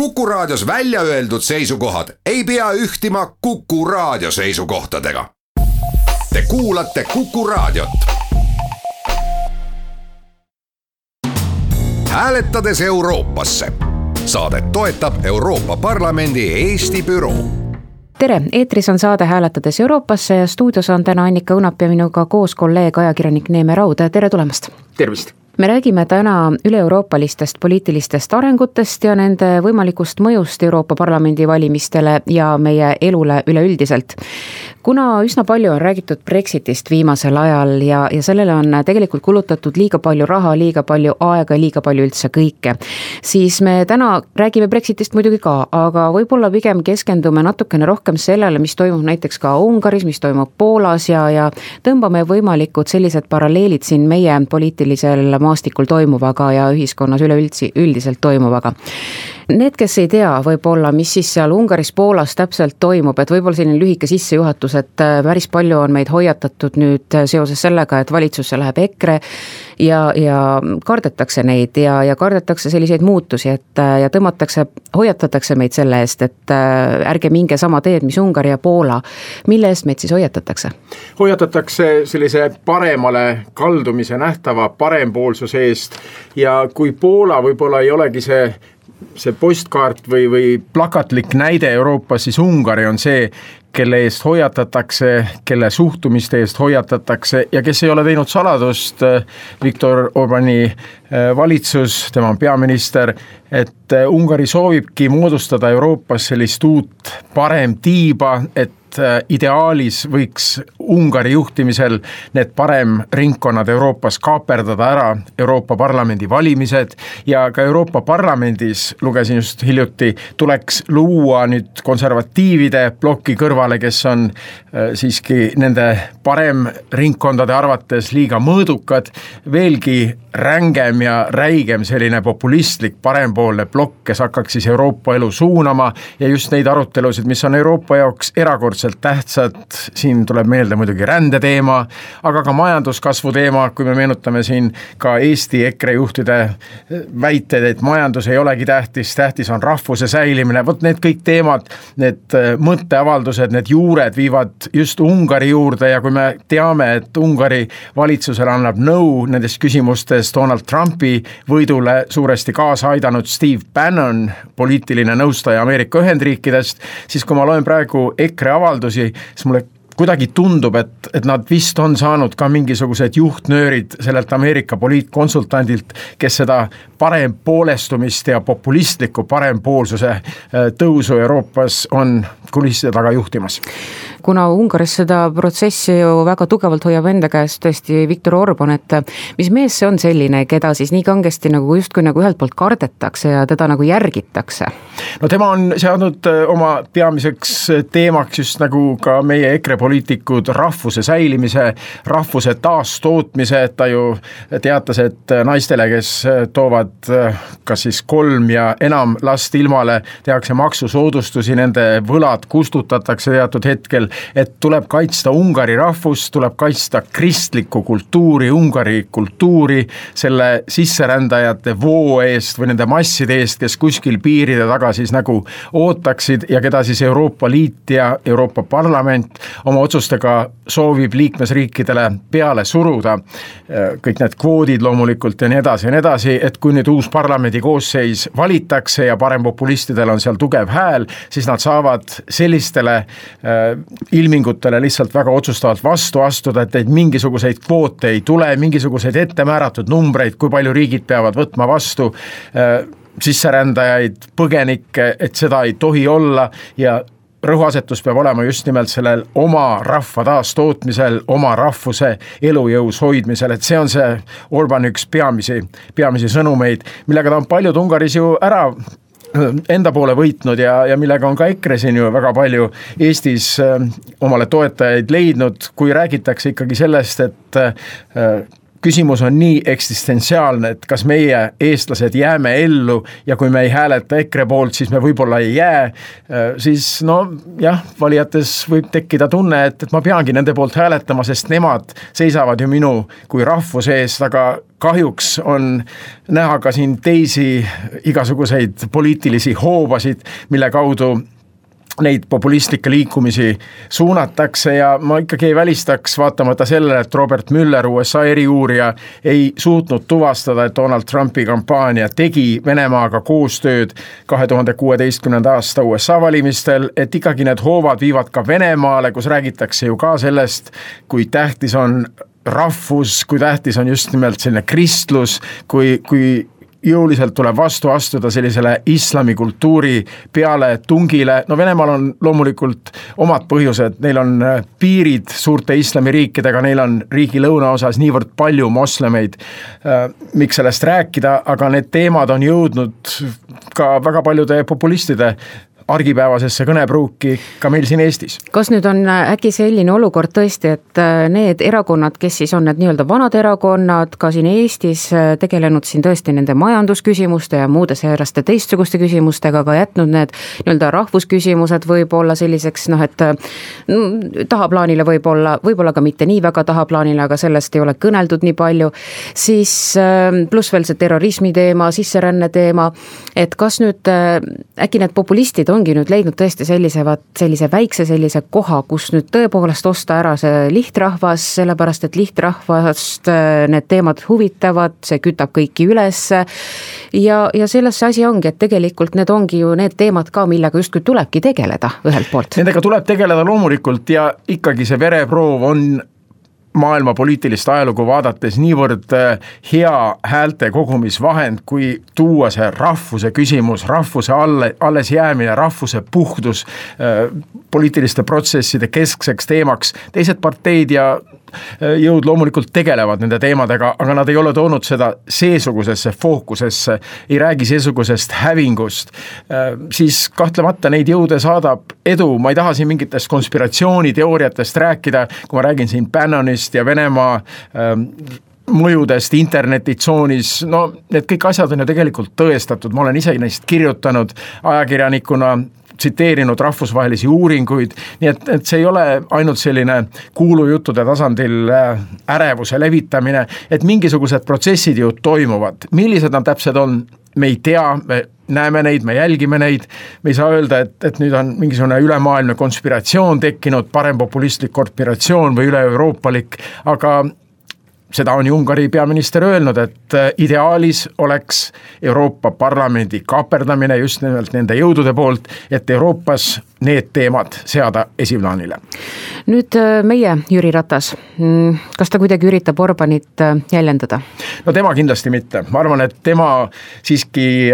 Kuku Raadios välja öeldud seisukohad ei pea ühtima Kuku Raadio seisukohtadega. Te kuulate Kuku Raadiot. hääletades Euroopasse. saadet toetab Euroopa Parlamendi Eesti büroo tere, eetris on saade Hääletades Euroopasse ja stuudios on täna Annika Õunap ja minuga koos kolleeg, ajakirjanik Neeme Raud, tere tulemast! tervist! Me räägime täna üle-euroopalistest poliitilistest arengutest ja nende võimalikust mõjust Euroopa Parlamendi valimistele ja meie elule üleüldiselt. Kuna üsna palju on räägitud Brexitist viimasel ajal ja, ja sellele on tegelikult kulutatud liiga palju raha, liiga palju aega, liiga palju üldse kõike, siis me täna räägime Brexitist muidugi ka, aga võib-olla pigem keskendume natukene rohkem sellele, mis toimub näiteks ka Ungaris, mis toimub Poolas ja, ja tõmbame võimalikud sellised paralleelid siin meie poliitilisel maastikul toimuvaga ja ühiskonnas üleüldse, üldiselt toimuvaga. Need, kes ei tea võib-olla, mis siis seal Ungaris, Poolas täpselt toimub, et võib-olla selline lühike sissejuhatus, et äh, päris palju on meid hoiatatud nüüd seoses sellega, et valitsusse läheb EKRE ja, ja kardetakse neid ja, ja kardetakse selliseid muutusi, et äh, ja tõmmatakse, hoiatatakse meid selle eest, et äh, ärge minge sama teed, mis Ungari ja Poola. mille eest meid siis hoiatatakse? hoiatatakse sellise paremale kaldumise nähtava parempoolsuse eest ja kui Poola võib-olla ei olegi see see postkaart või, või plakatlik näide Euroopas, siis Ungari on see, kelle eest hoiatatakse, kelle suhtumiste eest hoiatatakse ja kes ei ole teinud saladust, Viktor Orbani äh, valitsus, tema on peaminister, et äh, Ungari soovibki moodustada Euroopas sellist uut paremtiiba, et äh, ideaalis võiks Ungari juhtimisel need paremringkonnad Euroopas kaaperdada ära Euroopa Parlamendi valimised ja ka Euroopa Parlamendis, lugesin just hiljuti, tuleks luua nüüd konservatiivide ploki kõrvale, kes on äh, siiski nende paremringkondade arvates liiga mõõdukad, veelgi rängem ja räigem selline populistlik parempoolne plokk, kes hakkaks siis Euroopa elu suunama ja just neid arutelusid, mis on Euroopa jaoks erakordselt tähtsad, siin tuleb meelde muidugi rändeteema, aga ka majanduskasvu teema, kui me meenutame siin ka Eesti EKRE juhtide väiteid, et majandus ei olegi tähtis, tähtis on rahvuse säilimine, vot need kõik teemad, need mõtteavaldused, need juured viivad just Ungari juurde ja kui me teame, et Ungari valitsusele annab nõu nendes küsimustes Donald Trumpi võidule suuresti kaasa aidanud Steve Bannon, poliitiline nõustaja Ameerika Ühendriikidest, siis kui ma loen praegu EKRE avaldusi, siis mulle kuidagi tundub, et, et nad vist on saanud ka mingisugused juhtnöörid sellelt Ameerika poliitkonsultandilt, kes seda parempoolestumist ja populistlikku parempoolsuse äh, tõusu Euroopas on kulisside taga juhtimas kuna Ungaris seda protsessi ju väga tugevalt hoiab enda käes tõesti Viktor Orban, et mis mees see on selline, keda siis nii kangesti nagu justkui nagu ühelt poolt kardetakse ja teda nagu järgitakse? no tema on seadnud äh, oma peamiseks teemaks just nagu ka meie EKRE poliitikud rahvuse säilimise, rahvuse taastootmise, et ta ju teatas, et naistele, kes toovad äh, kas siis kolm ja enam last ilmale, tehakse maksusoodustusi, nende võlad kustutatakse teatud hetkel et tuleb kaitsta Ungari rahvust, tuleb kaitsta kristlikku kultuuri, Ungari kultuuri selle sisserändajate voo eest või nende masside eest, kes kuskil piiride taga siis nagu ootaksid ja keda siis Euroopa Liit ja Euroopa Parlament oma otsustega soovib liikmesriikidele peale suruda. kõik need kvoodid loomulikult ja nii edasi ja nii edasi, et kui nüüd uus parlamendi koosseis valitakse ja parempopulistidel on seal tugev hääl, siis nad saavad sellistele äh, ilmingutele lihtsalt väga otsustavalt vastu astuda, et neid mingisuguseid kvoote ei tule, mingisuguseid ettemääratud numbreid, kui palju riigid peavad võtma vastu äh, sisserändajaid, põgenikke, et seda ei tohi olla ja rõhuasetus peab olema just nimelt sellel oma rahva taastootmisel, oma rahvuse elujõus hoidmisel, et see on see Orbani üks peamisi, peamisi sõnumeid, millega ta on paljud Ungaris ju ära enda poole võitnud ja, ja millega on ka EKRE siin ju väga palju Eestis äh, omale toetajaid leidnud, kui räägitakse ikkagi sellest, et äh, küsimus on nii eksistentsiaalne, et kas meie, eestlased, jääme ellu ja kui me ei hääleta EKRE poolt, siis me võib-olla ei jää, äh, siis no jah, valijates võib tekkida tunne, et, et ma peangi nende poolt hääletama, sest nemad seisavad ju minu kui rahvuse eest, aga kahjuks on näha ka siin teisi igasuguseid poliitilisi hoobasid, mille kaudu neid populistlikke liikumisi suunatakse ja ma ikkagi ei välistaks, vaatamata sellele, et Robert Mueller, USA eriuurija, ei suutnud tuvastada, et Donald Trumpi kampaania tegi Venemaaga koostööd kahe tuhande kuueteistkümnenda aasta USA valimistel, et ikkagi need hoovad viivad ka Venemaale, kus räägitakse ju ka sellest, kui tähtis on rahvus, kui tähtis on just nimelt selline kristlus, kui, kui jõuliselt tuleb vastu astuda sellisele islamikultuuri pealetungile, no Venemaal on loomulikult omad põhjused, neil on äh, piirid suurte islamiriikidega, neil on riigi lõunaosas niivõrd palju moslemeid, äh, miks sellest rääkida, aga need teemad on jõudnud ka väga paljude populistide argipäevasesse kõnepruuki ka meil siin Eestis. kas nüüd on äh, äkki selline olukord tõesti, et äh, need erakonnad, kes siis on need nii-öelda vanad erakonnad ka siin Eestis äh, tegelenud siin tõesti nende majandusküsimuste ja muude sääraste teistsuguste küsimustega, aga jätnud need nii-öelda rahvusküsimused võib-olla selliseks noh, et mm, tahaplaanile võib-olla, võib-olla ka mitte nii väga tahaplaanile, aga sellest ei ole kõneldud nii palju, siis pluss veel see terrorismi teema, sisseränne teema, et kas nüüd äkki need populistid on ongi nüüd leidnud tõesti sellise, vaat sellise väikse sellise koha, kus nüüd tõepoolest osta ära see lihtrahvas, sellepärast et lihtrahvast äh, need teemad huvitavad, see kütab kõiki ülesse. ja, ja selles see asi ongi, et tegelikult need ongi ju need teemad ka, millega justkui tulebki tegeleda ühelt poolt. Nendega tuleb tegeleda loomulikult ja ikkagi see vereproov on maailma poliitilist ajalugu vaadates niivõrd äh, hea häälte kogumisvahend, kui tuua see rahvuse küsimus, rahvuse alle, allesjäämine, rahvuse puhdus äh, poliitiliste protsesside keskseks teemaks, teised parteid ja jõud loomulikult tegelevad nende teemadega, aga nad ei ole toonud seda seesugusesse fookusesse, ei räägi seesugusest hävingust, siis kahtlemata neid jõude saadab edu, ma ei taha siin mingitest konspiratsiooniteooriatest rääkida, kui ma räägin siin Bannonist, ja Venemaa ähm, mõjudest internetitsoonis, no need kõik asjad on ju tegelikult tõestatud, ma olen ise neist kirjutanud ajakirjanikuna, tsiteerinud rahvusvahelisi uuringuid, nii et, et see ei ole ainult selline kuulujuttude tasandil äh, ärevuse levitamine, et mingisugused protsessid ju toimuvad, millised nad täpselt on, me ei tea, me näeme neid, me jälgime neid, me ei saa öelda, et, et nüüd on mingisugune ülemaailmne konspiratsioon tekkinud, parempopulistlik konspiratsioon või üle-euroopalik, aga seda on ju Ungari peaminister öelnud, et äh, ideaalis oleks Euroopa Parlamendi kaaperdamine just nimelt nende jõudude poolt, et Euroopas need teemad seada esiplaanile. nüüd äh, meie Jüri Ratas, mm, kas ta kuidagi üritab Orbanit äh, jäljendada? no tema kindlasti mitte, ma arvan, et tema siiski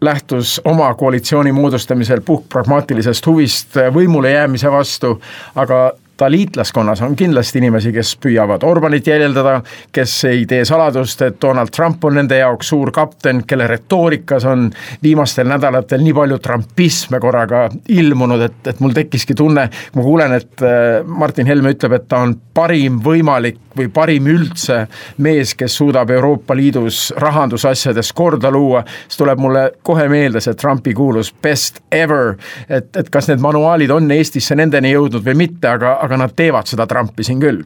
lähtus oma koalitsiooni moodustamisel puhtpragmaatilisest huvist võimule jäämise vastu, aga ta liitlaskonnas on kindlasti inimesi, kes püüavad Orbanit jäljendada, kes ei tee saladust, et Donald Trump on nende jaoks suur kapten, kelle retoorikas on viimastel nädalatel nii palju trumpisme korraga ilmunud, et, et mul tekkiski tunne, ma kuulen, et äh, Martin Helme ütleb, et ta on parim võimalik või parim üldse mees, kes suudab Euroopa Liidus rahandusasjades korda luua, siis tuleb mulle kohe meelde see Trumpi kuulus best ever, et, et kas need manuaalid on Eestisse nendeni jõudnud või mitte, aga aga nad teevad seda Trumpi siin küll.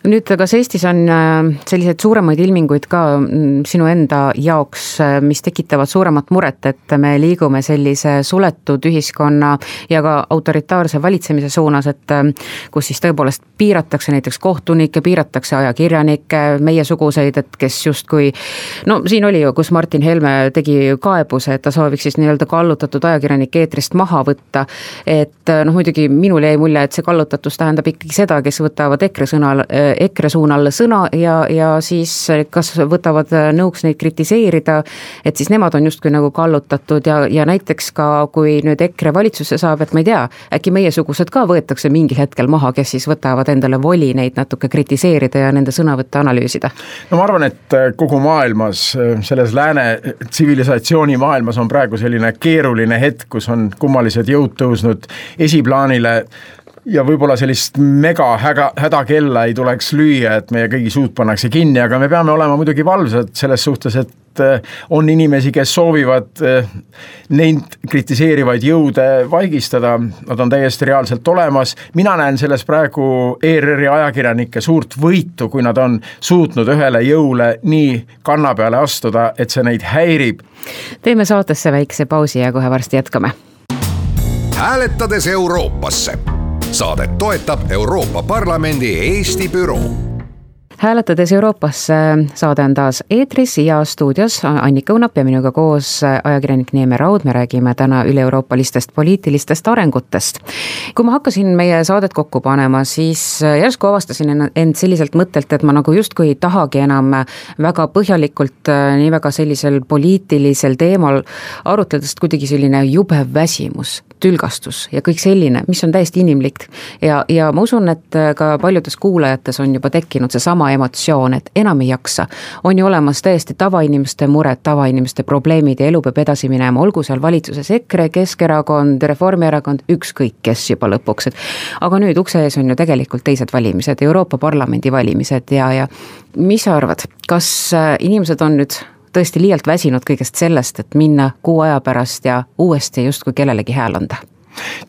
nüüd, kas Eestis on äh, selliseid suuremaid ilminguid ka mm, sinu enda jaoks, äh, mis tekitavad suuremat muret, et me liigume sellise suletud ühiskonna ja ka autoritaarse valitsemise suunas, et äh, kus siis tõepoolest piiratakse näiteks kohtunikke, piiratakse ajakirjanikke, meiesuguseid, et kes justkui no siin oli ju, kus Martin Helme tegi kaebuse, et ta sooviks siis nii-öelda kallutatud ajakirjanik eetrist maha võtta, et noh, muidugi minul jäi mulje, et see kallutatus tähendab ikkagi seda, kes võtavad EKRE sõnal, EKRE suunal sõna ja, ja siis kas võtavad nõuks neid kritiseerida, et siis nemad on justkui nagu kallutatud ja, ja näiteks ka, kui nüüd EKRE valitsusse saab, et ma ei tea, äkki meiesugused ka võetakse mingil hetkel maha, kes siis võtavad endale voli neid natuke kritiseerida ja nende sõnavõtte analüüsida? no ma arvan, et kogu maailmas, selles lääne tsivilisatsiooni maailmas on praegu selline keeruline hetk, kus on kummalised jõud tõusnud esiplaanile ja võib-olla sellist mega häga, hädakella ei tuleks lüüa, et meie kõigi suud pannakse kinni, aga me peame olema muidugi valvsad selles suhtes, et eh, on inimesi, kes soovivad eh, neid kritiseerivaid jõude vaigistada, nad on täiesti reaalselt olemas, mina näen selles praegu ERR-i ajakirjanike suurt võitu, kui nad on suutnud ühele jõule nii kanna peale astuda, et see neid häirib. teeme saatesse väikse pausi ja kohe varsti jätkame. hääletades Euroopasse saadet toetab Euroopa Parlamendi Eesti büroo hääletades Euroopasse saade on taas eetris ja stuudios Annika Õunap ja minuga koos ajakirjanik Neeme Raud, me räägime täna üle-euroopalistest poliitilistest arengutest. kui ma hakkasin meie saadet kokku panema, siis järsku avastasin end selliselt mõttelt, et ma nagu justkui ei tahagi enam väga põhjalikult nii väga sellisel poliitilisel teemal arutleda, sest kuidagi selline jube väsimus, tülgastus ja kõik selline, mis on täiesti inimlik. ja, ja ma usun, et ka paljudes kuulajates on juba tekkinud seesama emotsioon, et enam ei jaksa. on ju olemas täiesti tavainimeste mured, tavainimeste probleemid ja elu peab edasi minema, olgu seal valitsuses EKRE, Keskerakond, Reformierakond, ükskõik kes juba lõpuks, et aga nüüd ukse ees on ju tegelikult teised valimised, Euroopa Parlamendi valimised ja, ja mis sa arvad, kas äh, inimesed on nüüd tõesti liialt väsinud kõigest sellest, et minna kuu aja pärast ja uuesti justkui kellelegi hääl anda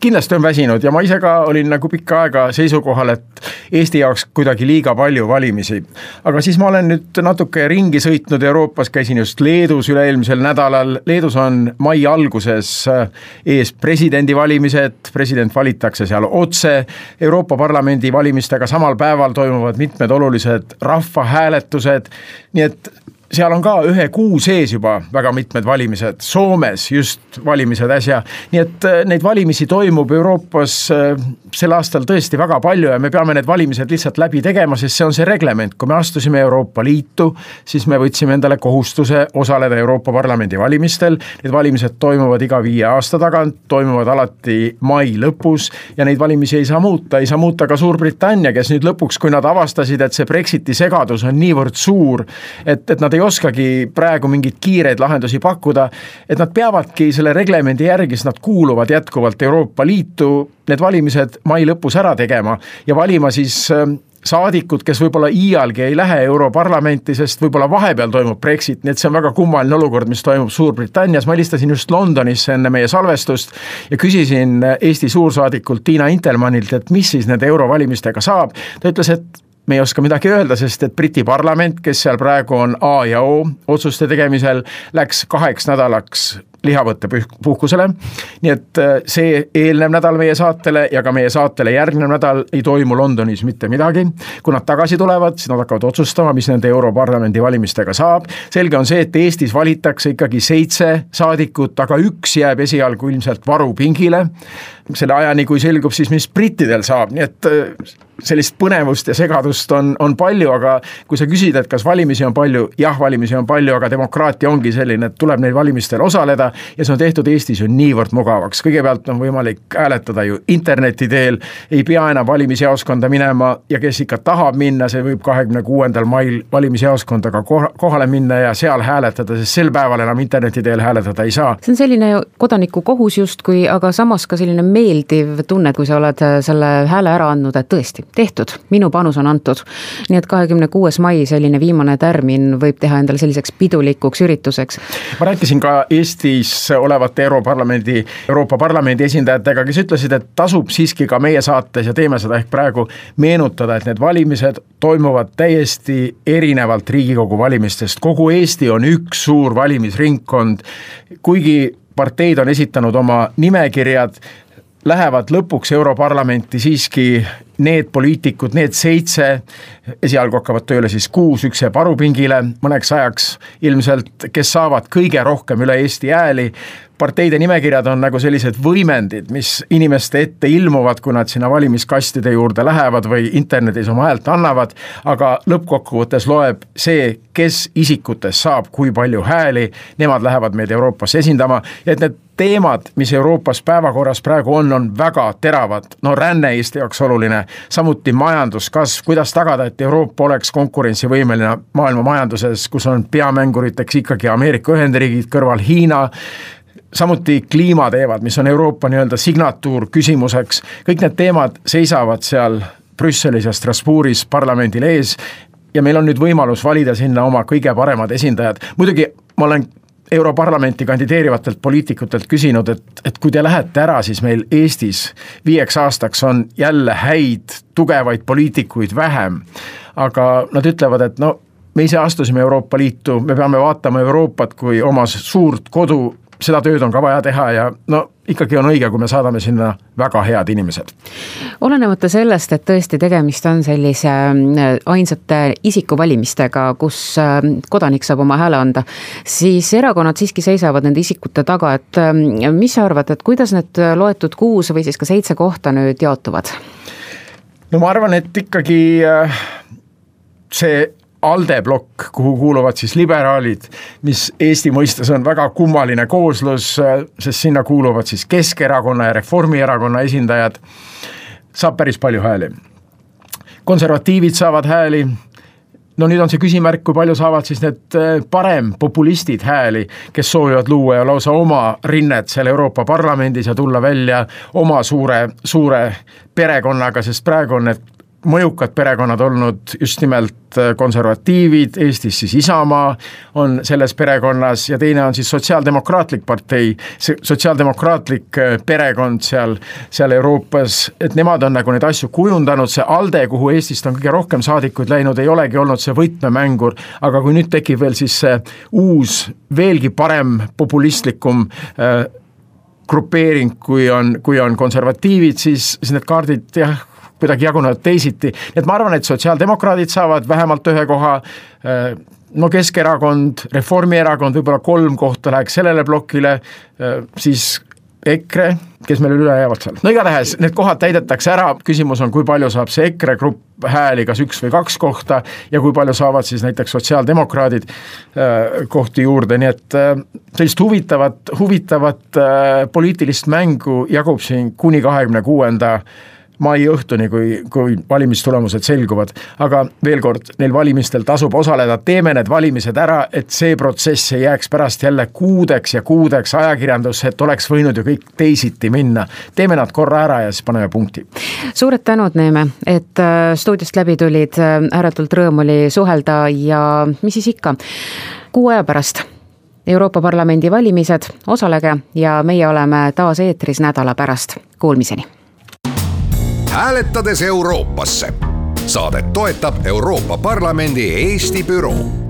kindlasti on väsinud ja ma ise ka olin nagu pikka aega seisukohal, et Eesti jaoks kuidagi liiga palju valimisi. aga siis ma olen nüüd natuke ringi sõitnud Euroopas, käisin just Leedus üle-eelmisel nädalal, Leedus on mai alguses äh, ees presidendivalimised, president valitakse seal otse, Euroopa Parlamendi valimistega samal päeval toimuvad mitmed olulised rahvahääletused, nii et seal on ka ühe kuu sees juba väga mitmed valimised, Soomes just valimised äsja, nii et äh, neid valimisi toimub Euroopas äh, sel aastal tõesti väga palju ja me peame need valimised lihtsalt läbi tegema, sest see on see reglement, kui me astusime Euroopa Liitu, siis me võtsime endale kohustuse osaleda Euroopa Parlamendi valimistel, need valimised toimuvad iga viie aasta tagant, toimuvad alati mai lõpus ja neid valimisi ei saa muuta, ei saa muuta ka Suurbritannia, kes nüüd lõpuks, kui nad avastasid, et see Brexiti segadus on niivõrd suur, et, et nad ei ei oskagi praegu mingeid kiireid lahendusi pakkuda, et nad peavadki selle reglemendi järgi, sest nad kuuluvad jätkuvalt Euroopa Liitu, need valimised mai lõpus ära tegema ja valima siis ähm, saadikud, kes võib-olla iialgi ei lähe Europarlamenti, sest võib-olla vahepeal toimub Brexit, nii et see on väga kummaline olukord, mis toimub Suurbritannias, ma helistasin just Londonisse enne meie salvestust ja küsisin Eesti suursaadikult Tiina Intermannilt, et mis siis nende eurovalimistega saab, ta ütles, et me ei oska midagi öelda, sest et Briti parlament, kes seal praegu on A ja O otsuste tegemisel, läks kaheks nädalaks lihavõttepuhkusele. nii et äh, see eelnev nädal meie saatele ja ka meie saatele järgnev nädal ei toimu Londonis mitte midagi. kui nad tagasi tulevad, siis nad hakkavad otsustama, mis nende Europarlamendi valimistega saab. selge on see, et Eestis valitakse ikkagi seitse saadikut, aga üks jääb esialgu ilmselt varupingile. selle ajani, kui selgub siis, mis brittidel saab, nii et äh, sellist põnevust ja segadust on, on palju, aga kui sa küsid, et kas valimisi on palju, jah, valimisi on palju, aga demokraatia ongi selline, et tuleb neil valimistel osaleda ja see on tehtud Eestis ju niivõrd mugavaks, kõigepealt on võimalik hääletada ju interneti teel, ei pea enam valimisjaoskonda minema ja kes ikka tahab minna, see võib kahekümne kuuendal mail valimisjaoskonda ka kohale minna ja seal hääletada, sest sel päeval enam interneti teel hääletada ei saa. see on selline kodanikukohus justkui, aga samas ka selline meeldiv tunne, kui sa oled selle hääle ära andnud, et tõesti, tehtud, minu panus on antud. nii et kahekümne kuues mai, selline viimane tärmin võib teha endale selliseks pidulikuks ürituseks. ma rääkisin ka Eestis olevate Europarlamendi, Euroopa Parlamendi esindajatega, kes ütlesid, et tasub siiski ka meie saates ja teeme seda ehk praegu meenutada, et need valimised toimuvad täiesti erinevalt Riigikogu valimistest, kogu Eesti on üks suur valimisringkond, kuigi parteid on esitanud oma nimekirjad, lähevad lõpuks Europarlamenti siiski need poliitikud, need seitse, esialgu hakkavad tööle siis kuus, üks jääb varupingile mõneks ajaks. Ilmselt, kes saavad kõige rohkem üle Eesti hääli, parteide nimekirjad on nagu sellised võimendid, mis inimeste ette ilmuvad, kui nad sinna valimiskastide juurde lähevad või internetis oma häält annavad, aga lõppkokkuvõttes loeb see, kes isikutest saab kui palju hääli, nemad lähevad meid Euroopas esindama et need teemad, mis Euroopas päevakorras praegu on, on väga teravad, no ränne Eesti jaoks oluline, samuti majanduskasv, kuidas tagada, et Euroopa oleks konkurentsivõimeline maailma majanduses, kus on peamänguriteks ikkagi Ameerika Ühendriigid, kõrval Hiina, samuti kliimateemad, mis on Euroopa nii-öelda signatuur küsimuseks, kõik need teemad seisavad seal Brüsselis ja Strasbourgis parlamendil ees ja meil on nüüd võimalus valida sinna oma kõige paremad esindajad, muidugi ma olen Europarlamenti kandideerivatelt poliitikutelt küsinud, et, et kui te lähete ära, siis meil Eestis viieks aastaks on jälle häid, tugevaid poliitikuid vähem. aga nad ütlevad, et no me ise astusime Euroopa Liitu, me peame vaatama Euroopat kui oma suurt kodu seda tööd on ka vaja teha ja no ikkagi on õige, kui me saadame sinna väga head inimesed. olenemata sellest, et tõesti tegemist on sellise äh, ainsate isikuvalimistega, kus äh, kodanik saab oma hääle anda, siis erakonnad siiski seisavad nende isikute taga, et äh, mis sa arvad, et kuidas need loetud kuus või siis ka seitse kohta nüüd jaotuvad? no ma arvan, et ikkagi see ALDE plokk, kuhu kuuluvad siis liberaalid, mis Eesti mõistes on väga kummaline kooslus, sest sinna kuuluvad siis Keskerakonna ja Reformierakonna esindajad, saab päris palju hääli. konservatiivid saavad hääli, no nüüd on see küsimärk, kui palju saavad siis need eh, parempopulistid hääli, kes soovivad luua ja lausa oma rinnet seal Euroopa Parlamendis ja tulla välja oma suure, suure perekonnaga, sest praegu on need mõjukad perekonnad olnud just nimelt äh, konservatiivid, Eestis siis Isamaa on selles perekonnas ja teine on siis Sotsiaaldemokraatlik partei, see sotsiaaldemokraatlik äh, perekond seal, seal Euroopas, et nemad on nagu neid asju kujundanud, see ALDE, kuhu Eestist on kõige rohkem saadikuid läinud, ei olegi olnud see võtmemängur, aga kui nüüd tekib veel siis see uus, veelgi parem, populistlikum äh, grupeering, kui on, kui on konservatiivid, siis, siis need kaardid jah, kuidagi jagunevad teisiti, et ma arvan, et sotsiaaldemokraadid saavad vähemalt ühe koha, äh, no Keskerakond, Reformierakond, võib-olla kolm kohta läheks sellele plokile, äh, siis EKRE, kes meil üle jäävad seal, no igatahes need kohad täidetakse ära, küsimus on, kui palju saab see EKRE grupp hääli, kas üks või kaks kohta ja kui palju saavad siis näiteks sotsiaaldemokraadid äh, kohti juurde, nii et sellist huvitavat, huvitavat poliitilist mängu jagub siin kuni kahekümne kuuenda mai õhtuni, kui, kui valimistulemused selguvad. aga veel kord, neil valimistel tasub osaleda, teeme need valimised ära, et see protsess ei jääks pärast jälle kuudeks ja kuudeks ajakirjandusse, et oleks võinud ju kõik teisiti minna. teeme nad korra ära ja siis paneme punkti. suured tänud, Neeme, et äh, stuudiost läbi tulid, äh, ääretult rõõm oli suhelda ja mis siis ikka, kuu aja pärast Euroopa Parlamendi valimised, osalege ja meie oleme taas eetris nädala pärast, kuulmiseni hääletades Euroopasse. saadet toetab Euroopa Parlamendi Eesti büroo